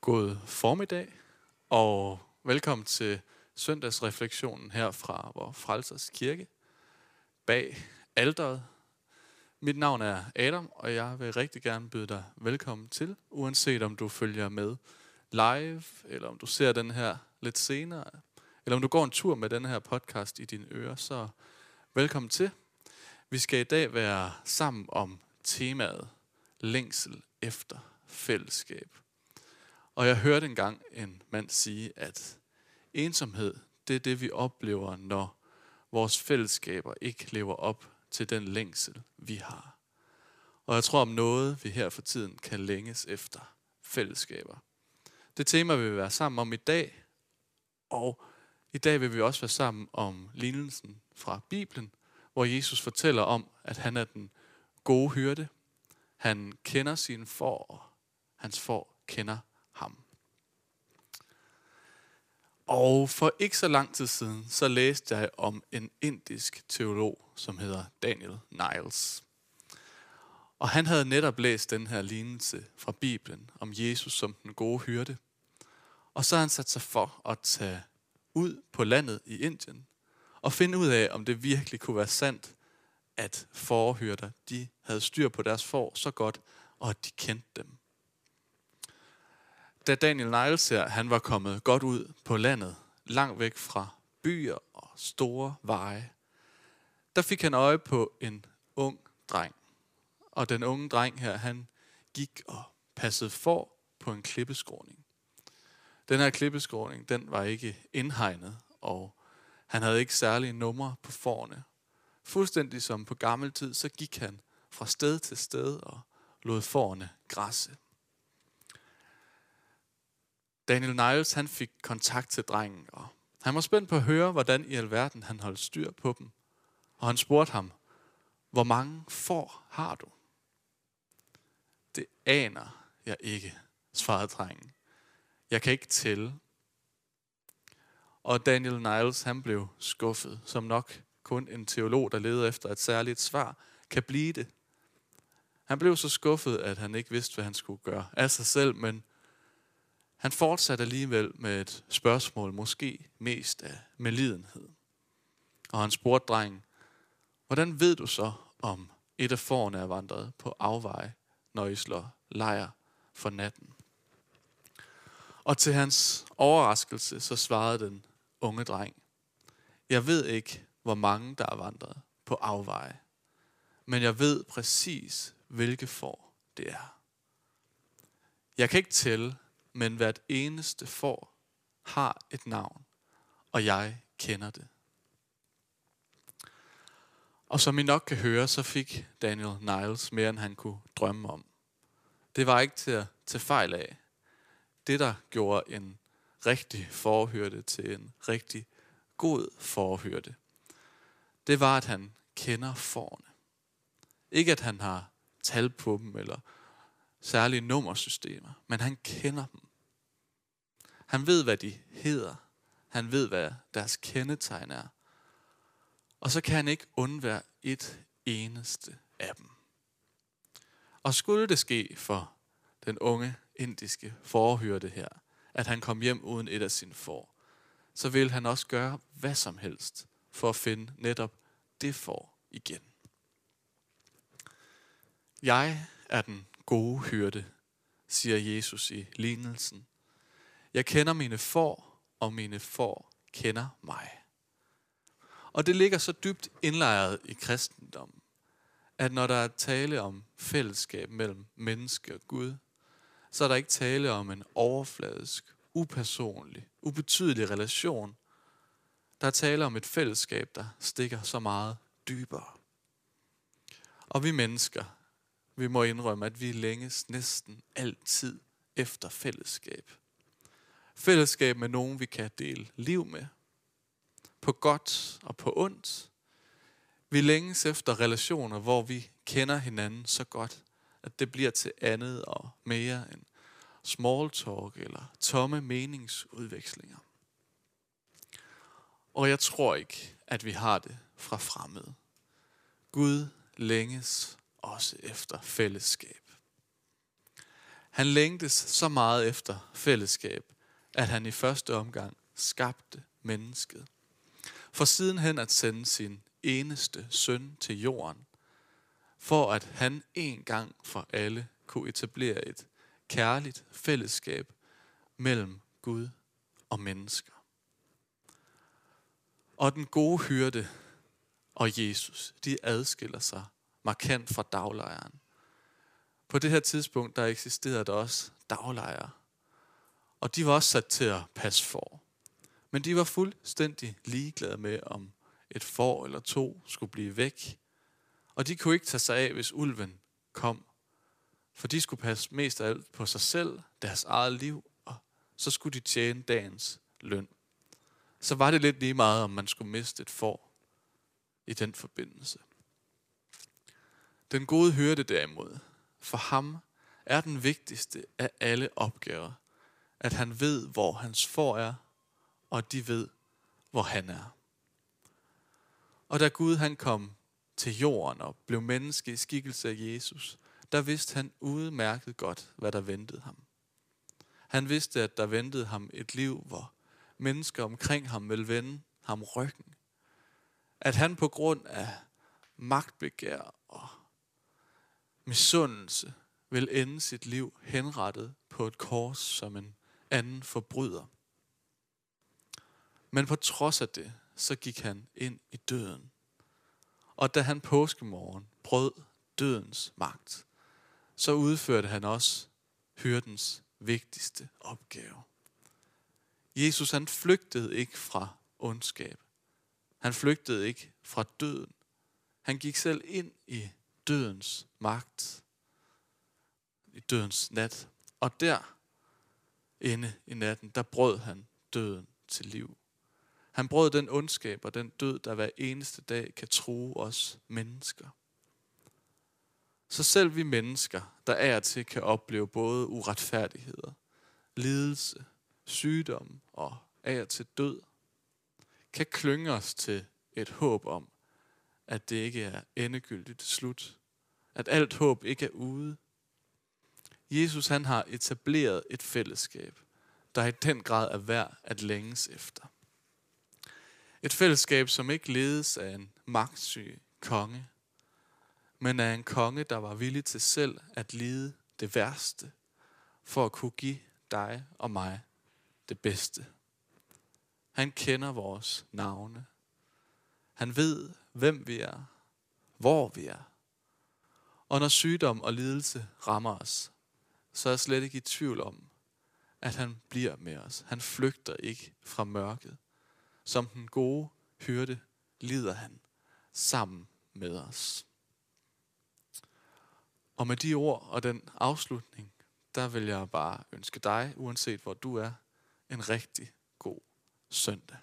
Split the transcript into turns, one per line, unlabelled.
God formiddag, og velkommen til søndagsreflektionen her fra vores Frelsers Kirke bag alderet. Mit navn er Adam, og jeg vil rigtig gerne byde dig velkommen til, uanset om du følger med live, eller om du ser den her lidt senere, eller om du går en tur med den her podcast i dine ører, så velkommen til. Vi skal i dag være sammen om temaet længsel efter fællesskab. Og jeg hørte engang en mand sige, at ensomhed, det er det, vi oplever, når vores fællesskaber ikke lever op til den længsel, vi har. Og jeg tror om noget, vi her for tiden kan længes efter fællesskaber. Det tema vil vi være sammen om i dag, og i dag vil vi også være sammen om lignelsen fra Bibelen, hvor Jesus fortæller om, at han er den gode hyrde. Han kender sine får, og hans får kender ham. Og for ikke så lang tid siden, så læste jeg om en indisk teolog, som hedder Daniel Niles. Og han havde netop læst den her lignelse fra Bibelen om Jesus som den gode hyrde. Og så har han sat sig for at tage ud på landet i Indien og finde ud af, om det virkelig kunne være sandt, at forhyrter, de havde styr på deres får så godt, og at de kendte dem da Daniel Niles her, han var kommet godt ud på landet, langt væk fra byer og store veje, der fik han øje på en ung dreng. Og den unge dreng her, han gik og passede for på en klippeskråning. Den her klippeskråning, den var ikke indhegnet, og han havde ikke særlige numre på forne. Fuldstændig som på gammel tid, så gik han fra sted til sted og lod forne græsse. Daniel Niles han fik kontakt til drengen, og han var spændt på at høre, hvordan i alverden han holdt styr på dem. Og han spurgte ham, hvor mange får har du? Det aner jeg ikke, svarede drengen. Jeg kan ikke tælle. Og Daniel Niles han blev skuffet, som nok kun en teolog, der leder efter et særligt svar, kan blive det. Han blev så skuffet, at han ikke vidste, hvad han skulle gøre af sig selv, men han fortsatte alligevel med et spørgsmål, måske mest af medlidenhed. Og han spurgte drengen, hvordan ved du så, om et af forerne er vandret på afveje, når I slår lejr for natten? Og til hans overraskelse, så svarede den unge dreng, jeg ved ikke, hvor mange der er vandret på afveje, men jeg ved præcis, hvilke får det er. Jeg kan ikke tælle, men hvert eneste får har et navn, og jeg kender det. Og som I nok kan høre, så fik Daniel Niles mere, end han kunne drømme om. Det var ikke til at tage fejl af. Det, der gjorde en rigtig forhørte til en rigtig god forhørte, det var, at han kender forne. Ikke at han har tal på dem eller særlige nummersystemer, men han kender dem. Han ved, hvad de hedder. Han ved, hvad deres kendetegn er. Og så kan han ikke undvære et eneste af dem. Og skulle det ske for den unge indiske forhørte her, at han kom hjem uden et af sine får, så vil han også gøre hvad som helst for at finde netop det får igen. Jeg er den gode hyrde, siger Jesus i lignelsen. Jeg kender mine får, og mine får kender mig. Og det ligger så dybt indlejret i kristendommen, at når der er tale om fællesskab mellem menneske og Gud, så er der ikke tale om en overfladisk, upersonlig, ubetydelig relation. Der er tale om et fællesskab, der stikker så meget dybere. Og vi mennesker, vi må indrømme, at vi længes næsten altid efter fællesskab. Fællesskab med nogen, vi kan dele liv med. På godt og på ondt. Vi længes efter relationer, hvor vi kender hinanden så godt, at det bliver til andet og mere end small talk eller tomme meningsudvekslinger. Og jeg tror ikke, at vi har det fra fremmede. Gud længes også efter fællesskab. Han længtes så meget efter fællesskab, at han i første omgang skabte mennesket. For sidenhen at sende sin eneste søn til jorden, for at han en gang for alle kunne etablere et kærligt fællesskab mellem Gud og mennesker. Og den gode hyrde og Jesus, de adskiller sig markant fra daglejren. På det her tidspunkt, der eksisterede der også daglejre. Og de var også sat til at passe for. Men de var fuldstændig ligeglade med, om et får eller to skulle blive væk. Og de kunne ikke tage sig af, hvis ulven kom. For de skulle passe mest af alt på sig selv, deres eget liv, og så skulle de tjene dagens løn. Så var det lidt lige meget, om man skulle miste et får i den forbindelse. Den gode hørte derimod, for ham er den vigtigste af alle opgaver, at han ved, hvor hans får er, og de ved, hvor han er. Og da Gud han kom til jorden og blev menneske i skikkelse af Jesus, der vidste han udmærket godt, hvad der ventede ham. Han vidste, at der ventede ham et liv, hvor mennesker omkring ham ville vende ham ryggen. At han på grund af magtbegær og misundelse vil ende sit liv henrettet på et kors som en anden forbryder. Men på trods af det, så gik han ind i døden. Og da han påskemorgen brød dødens magt, så udførte han også hyrdens vigtigste opgave. Jesus han flygtede ikke fra ondskab. Han flygtede ikke fra døden. Han gik selv ind i dødens magt. I dødens nat. Og der, inde i natten, der brød han døden til liv. Han brød den ondskab og den død, der hver eneste dag kan true os mennesker. Så selv vi mennesker, der er til, kan opleve både uretfærdigheder, lidelse, sygdom og af til død, kan klynge os til et håb om, at det ikke er endegyldigt slut. At alt håb ikke er ude. Jesus han har etableret et fællesskab, der i den grad er værd at længes efter. Et fællesskab, som ikke ledes af en magtsyg konge, men af en konge, der var villig til selv at lide det værste, for at kunne give dig og mig det bedste. Han kender vores navne. Han ved, hvem vi er, hvor vi er. Og når sygdom og lidelse rammer os, så er jeg slet ikke i tvivl om, at han bliver med os. Han flygter ikke fra mørket. Som den gode hyrde lider han sammen med os. Og med de ord og den afslutning, der vil jeg bare ønske dig, uanset hvor du er, en rigtig god søndag.